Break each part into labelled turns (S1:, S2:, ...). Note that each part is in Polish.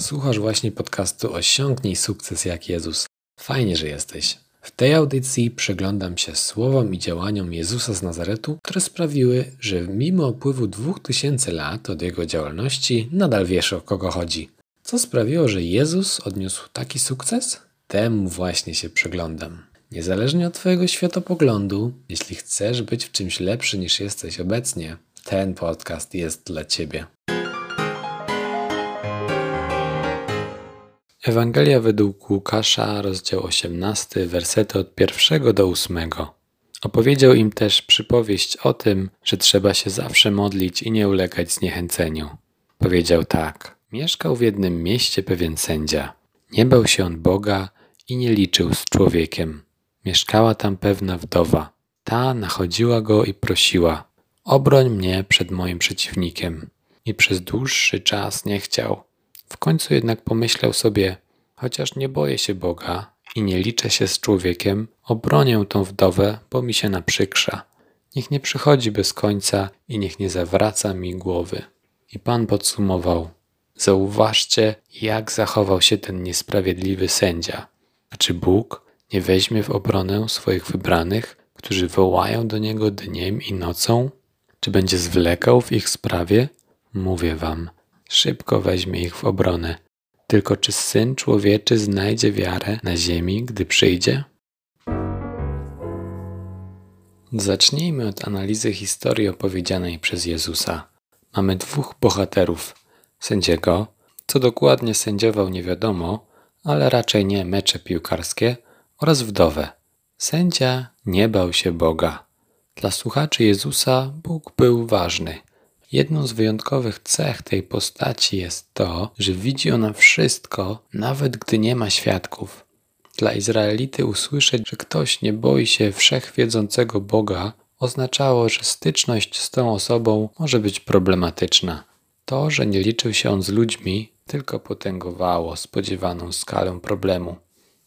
S1: Słuchasz właśnie podcastu Osiągnij sukces jak Jezus. Fajnie, że jesteś. W tej audycji przyglądam się słowom i działaniom Jezusa z Nazaretu, które sprawiły, że mimo upływu 2000 lat od jego działalności nadal wiesz o kogo chodzi. Co sprawiło, że Jezus odniósł taki sukces? Temu właśnie się przyglądam. Niezależnie od Twojego światopoglądu, jeśli chcesz być w czymś lepszy niż jesteś obecnie, ten podcast jest dla Ciebie. Ewangelia według Łukasza, rozdział 18, wersety od pierwszego do ósmego. Opowiedział im też przypowieść o tym, że trzeba się zawsze modlić i nie ulegać zniechęceniu. Powiedział tak: Mieszkał w jednym mieście pewien sędzia. Nie bał się on Boga i nie liczył z człowiekiem. Mieszkała tam pewna wdowa. Ta nachodziła go i prosiła: Obroń mnie przed moim przeciwnikiem. I przez dłuższy czas nie chciał. W końcu jednak pomyślał sobie: Chociaż nie boję się Boga i nie liczę się z człowiekiem, obronię tą wdowę, bo mi się naprzykrza. Niech nie przychodzi bez końca i niech nie zawraca mi głowy. I Pan podsumował: Zauważcie, jak zachował się ten niesprawiedliwy sędzia. A czy Bóg nie weźmie w obronę swoich wybranych, którzy wołają do Niego dniem i nocą? Czy będzie zwlekał w ich sprawie? Mówię wam, szybko weźmie ich w obronę. Tylko czy Syn Człowieczy znajdzie wiarę na ziemi, gdy przyjdzie? Zacznijmy od analizy historii opowiedzianej przez Jezusa. Mamy dwóch bohaterów. Sędziego, co dokładnie sędziował nie wiadomo, ale raczej nie mecze piłkarskie, oraz wdowę. Sędzia nie bał się Boga. Dla słuchaczy Jezusa Bóg był ważny. Jedną z wyjątkowych cech tej postaci jest to, że widzi ona wszystko, nawet gdy nie ma świadków. Dla Izraelity usłyszeć, że ktoś nie boi się wszechwiedzącego Boga, oznaczało, że styczność z tą osobą może być problematyczna. To, że nie liczył się on z ludźmi, tylko potęgowało spodziewaną skalę problemu.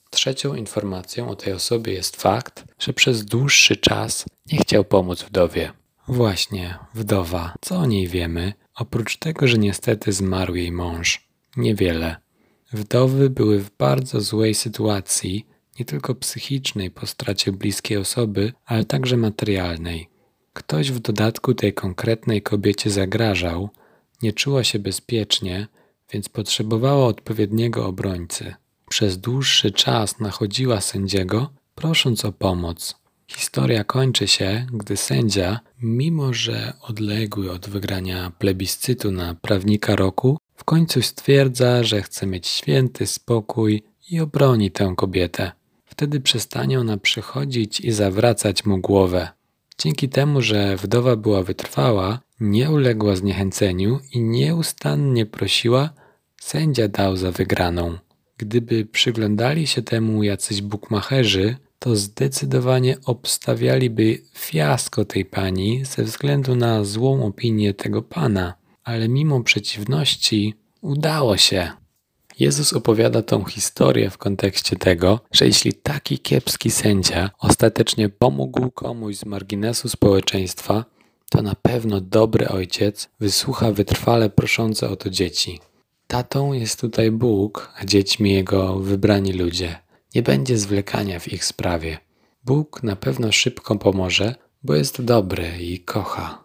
S1: Trzecią informacją o tej osobie jest fakt, że przez dłuższy czas nie chciał pomóc wdowie. Właśnie, wdowa. Co o niej wiemy? Oprócz tego, że niestety zmarł jej mąż. Niewiele. Wdowy były w bardzo złej sytuacji, nie tylko psychicznej po stracie bliskiej osoby, ale także materialnej. Ktoś w dodatku tej konkretnej kobiecie zagrażał, nie czuła się bezpiecznie, więc potrzebowała odpowiedniego obrońcy. Przez dłuższy czas nachodziła sędziego, prosząc o pomoc. Historia kończy się, gdy sędzia, mimo że odległy od wygrania plebiscytu na prawnika roku, w końcu stwierdza, że chce mieć święty spokój i obroni tę kobietę. Wtedy przestanie ona przychodzić i zawracać mu głowę. Dzięki temu, że wdowa była wytrwała, nie uległa zniechęceniu i nieustannie prosiła, sędzia dał za wygraną. Gdyby przyglądali się temu jacyś bukmacherzy, to zdecydowanie obstawialiby fiasko tej pani ze względu na złą opinię tego pana. Ale mimo przeciwności udało się. Jezus opowiada tą historię w kontekście tego, że jeśli taki kiepski sędzia ostatecznie pomógł komuś z marginesu społeczeństwa, to na pewno dobry ojciec wysłucha wytrwale proszące o to dzieci. Tatą jest tutaj Bóg, a dziećmi Jego wybrani ludzie. Nie będzie zwlekania w ich sprawie. Bóg na pewno szybko pomoże, bo jest dobry i kocha.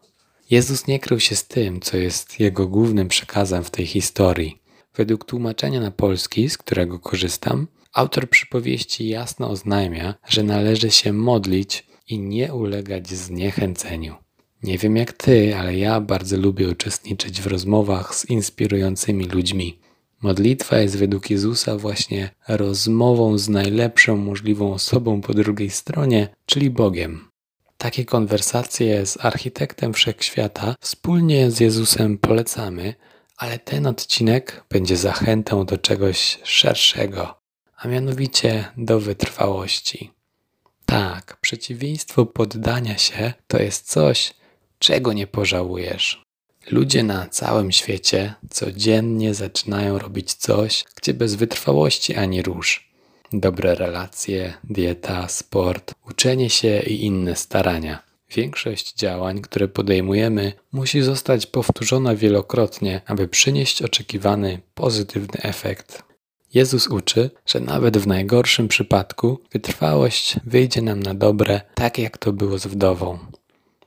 S1: Jezus nie krył się z tym, co jest Jego głównym przekazem w tej historii. Według tłumaczenia na polski, z którego korzystam, autor przypowieści jasno oznajmia, że należy się modlić i nie ulegać zniechęceniu. Nie wiem jak ty, ale ja bardzo lubię uczestniczyć w rozmowach z inspirującymi ludźmi. Modlitwa jest według Jezusa właśnie rozmową z najlepszą możliwą osobą po drugiej stronie, czyli Bogiem. Takie konwersacje z architektem wszechświata wspólnie z Jezusem polecamy, ale ten odcinek będzie zachętą do czegoś szerszego, a mianowicie do wytrwałości. Tak, przeciwieństwo poddania się to jest coś, czego nie pożałujesz. Ludzie na całym świecie codziennie zaczynają robić coś, gdzie bez wytrwałości ani rusz. Dobre relacje, dieta, sport, uczenie się i inne starania. Większość działań, które podejmujemy, musi zostać powtórzona wielokrotnie, aby przynieść oczekiwany pozytywny efekt. Jezus uczy, że nawet w najgorszym przypadku wytrwałość wyjdzie nam na dobre, tak jak to było z wdową.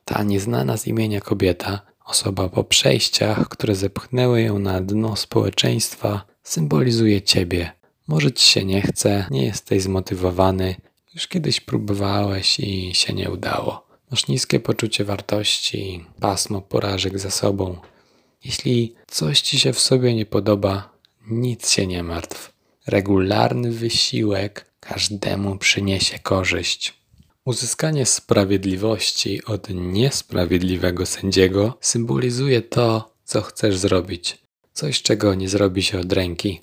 S1: Ta nieznana z imienia kobieta, osoba po przejściach, które zepchnęły ją na dno społeczeństwa, symbolizuje Ciebie. Może Ci się nie chce, nie jesteś zmotywowany, już kiedyś próbowałeś i się nie udało. Masz niskie poczucie wartości, pasmo porażek za sobą. Jeśli coś Ci się w sobie nie podoba, nic się nie martw. Regularny wysiłek każdemu przyniesie korzyść. Uzyskanie sprawiedliwości od niesprawiedliwego sędziego symbolizuje to, co chcesz zrobić. Coś, czego nie zrobi się od ręki.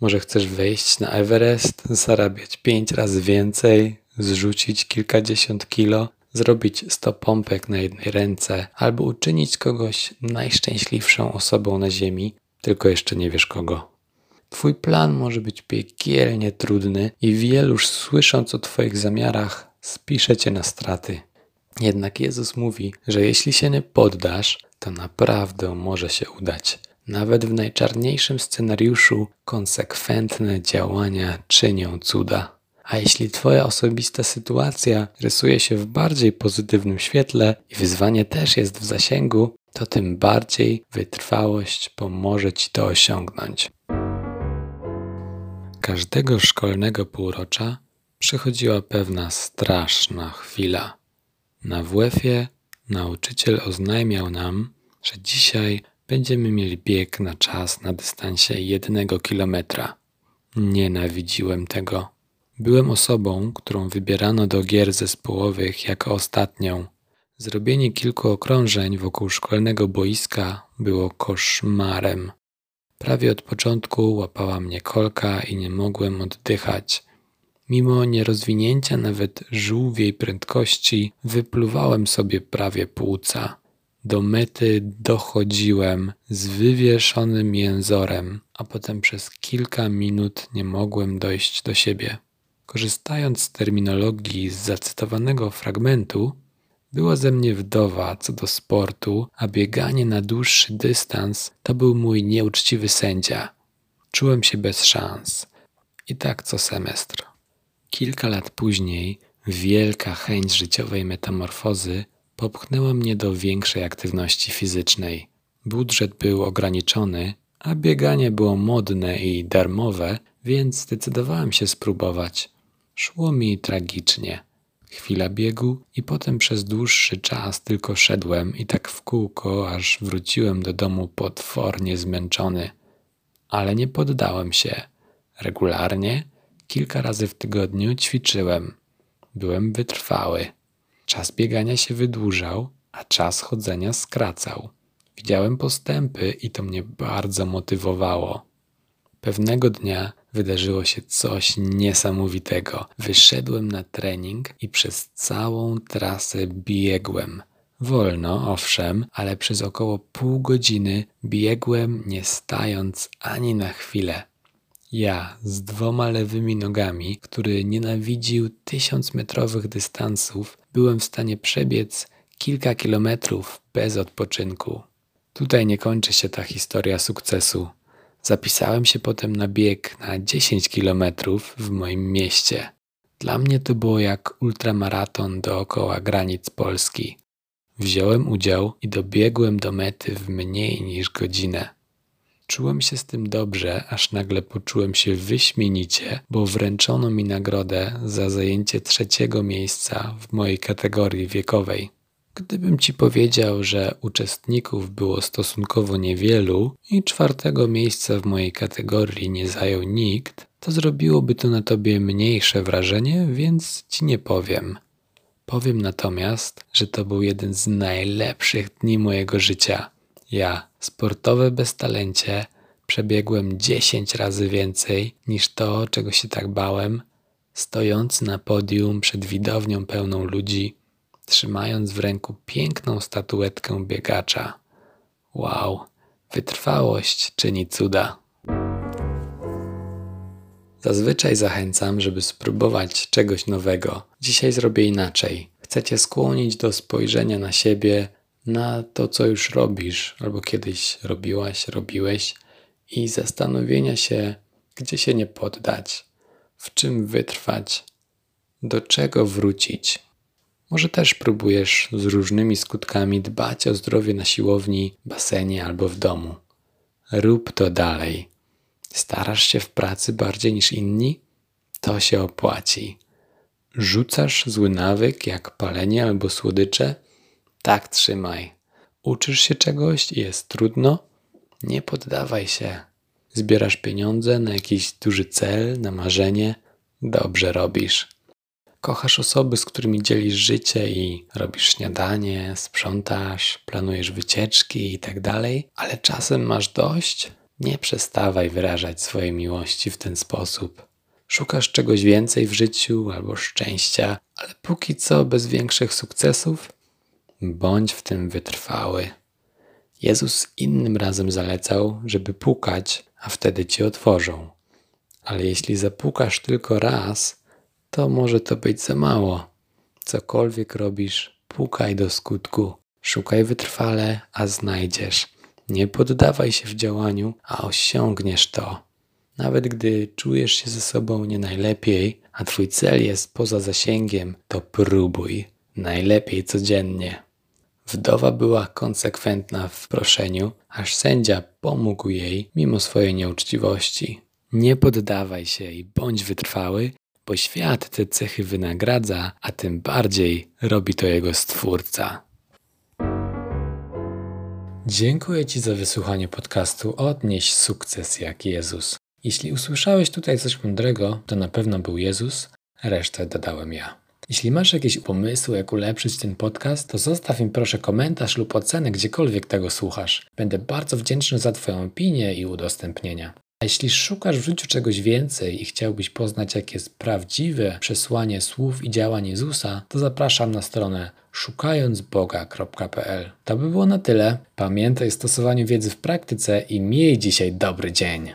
S1: Może chcesz wejść na Everest, zarabiać pięć razy więcej, zrzucić kilkadziesiąt kilo, zrobić sto pompek na jednej ręce, albo uczynić kogoś najszczęśliwszą osobą na Ziemi, tylko jeszcze nie wiesz kogo. Twój plan może być piekielnie trudny i wielu słysząc o Twoich zamiarach spisze Cię na straty. Jednak Jezus mówi, że jeśli się nie poddasz, to naprawdę może się udać. Nawet w najczarniejszym scenariuszu konsekwentne działania czynią cuda. A jeśli Twoja osobista sytuacja rysuje się w bardziej pozytywnym świetle i wyzwanie też jest w zasięgu, to tym bardziej wytrwałość pomoże Ci to osiągnąć. Każdego szkolnego półrocza przychodziła pewna straszna chwila. Na WF-ie nauczyciel oznajmiał nam, że dzisiaj będziemy mieli bieg na czas na dystansie jednego kilometra. Nienawidziłem tego. Byłem osobą, którą wybierano do gier zespołowych jako ostatnią. Zrobienie kilku okrążeń wokół szkolnego boiska było koszmarem. Prawie od początku łapała mnie kolka i nie mogłem oddychać. Mimo nierozwinięcia nawet żółwiej prędkości, wypluwałem sobie prawie płuca. Do mety dochodziłem z wywieszonym jęzorem, a potem przez kilka minut nie mogłem dojść do siebie. Korzystając z terminologii z zacytowanego fragmentu, była ze mnie wdowa co do sportu, a bieganie na dłuższy dystans to był mój nieuczciwy sędzia. Czułem się bez szans. I tak co semestr. Kilka lat później wielka chęć życiowej metamorfozy popchnęła mnie do większej aktywności fizycznej. Budżet był ograniczony, a bieganie było modne i darmowe, więc zdecydowałem się spróbować. Szło mi tragicznie. Chwila biegu i potem przez dłuższy czas tylko szedłem i tak w kółko, aż wróciłem do domu potwornie zmęczony. Ale nie poddałem się. Regularnie, kilka razy w tygodniu ćwiczyłem. Byłem wytrwały. Czas biegania się wydłużał, a czas chodzenia skracał. Widziałem postępy i to mnie bardzo motywowało. Pewnego dnia wydarzyło się coś niesamowitego. Wyszedłem na trening i przez całą trasę biegłem. Wolno, owszem, ale przez około pół godziny biegłem nie stając ani na chwilę. Ja z dwoma lewymi nogami, który nienawidził tysiącmetrowych dystansów, byłem w stanie przebiec kilka kilometrów bez odpoczynku. Tutaj nie kończy się ta historia sukcesu. Zapisałem się potem na bieg na 10 kilometrów w moim mieście. Dla mnie to było jak ultramaraton dookoła granic Polski. Wziąłem udział i dobiegłem do mety w mniej niż godzinę. Czułem się z tym dobrze, aż nagle poczułem się wyśmienicie, bo wręczono mi nagrodę za zajęcie trzeciego miejsca w mojej kategorii wiekowej. Gdybym ci powiedział, że uczestników było stosunkowo niewielu i czwartego miejsca w mojej kategorii nie zajął nikt, to zrobiłoby to na tobie mniejsze wrażenie, więc ci nie powiem. Powiem natomiast, że to był jeden z najlepszych dni mojego życia. Ja, sportowe beztalencie, przebiegłem 10 razy więcej niż to, czego się tak bałem, stojąc na podium przed widownią pełną ludzi, trzymając w ręku piękną statuetkę biegacza. Wow, wytrwałość czyni cuda. Zazwyczaj zachęcam, żeby spróbować czegoś nowego. Dzisiaj zrobię inaczej. chce cię skłonić do spojrzenia na siebie, na to, co już robisz, albo kiedyś robiłaś, robiłeś, i zastanowienia się, gdzie się nie poddać, w czym wytrwać, do czego wrócić. Może też próbujesz z różnymi skutkami dbać o zdrowie na siłowni, basenie albo w domu. Rób to dalej. Starasz się w pracy bardziej niż inni? To się opłaci. Rzucasz zły nawyk jak palenie albo słodycze? Tak trzymaj. Uczysz się czegoś i jest trudno? Nie poddawaj się. Zbierasz pieniądze na jakiś duży cel, na marzenie? Dobrze robisz. Kochasz osoby, z którymi dzielisz życie i robisz śniadanie, sprzątasz, planujesz wycieczki i tak ale czasem masz dość? Nie przestawaj wyrażać swojej miłości w ten sposób. Szukasz czegoś więcej w życiu albo szczęścia, ale póki co bez większych sukcesów? Bądź w tym wytrwały. Jezus innym razem zalecał, żeby pukać, a wtedy ci otworzą. Ale jeśli zapukasz tylko raz, to może to być za mało. Cokolwiek robisz, pukaj do skutku. Szukaj wytrwale, a znajdziesz. Nie poddawaj się w działaniu, a osiągniesz to. Nawet gdy czujesz się ze sobą nie najlepiej, a twój cel jest poza zasięgiem, to próbuj. Najlepiej codziennie. Wdowa była konsekwentna w proszeniu, aż sędzia pomógł jej mimo swojej nieuczciwości. Nie poddawaj się i bądź wytrwały, bo świat te cechy wynagradza, a tym bardziej robi to jego stwórca. Dziękuję Ci za wysłuchanie podcastu Odnieś sukces jak Jezus. Jeśli usłyszałeś tutaj coś mądrego, to na pewno był Jezus, resztę dodałem ja. Jeśli masz jakieś pomysły, jak ulepszyć ten podcast, to zostaw mi proszę komentarz lub ocenę gdziekolwiek tego słuchasz. Będę bardzo wdzięczny za Twoją opinię i udostępnienia. A jeśli szukasz w życiu czegoś więcej i chciałbyś poznać, jakie jest prawdziwe przesłanie słów i działań Jezusa, to zapraszam na stronę szukającboga.pl. To by było na tyle. Pamiętaj o stosowaniu wiedzy w praktyce i miej dzisiaj dobry dzień.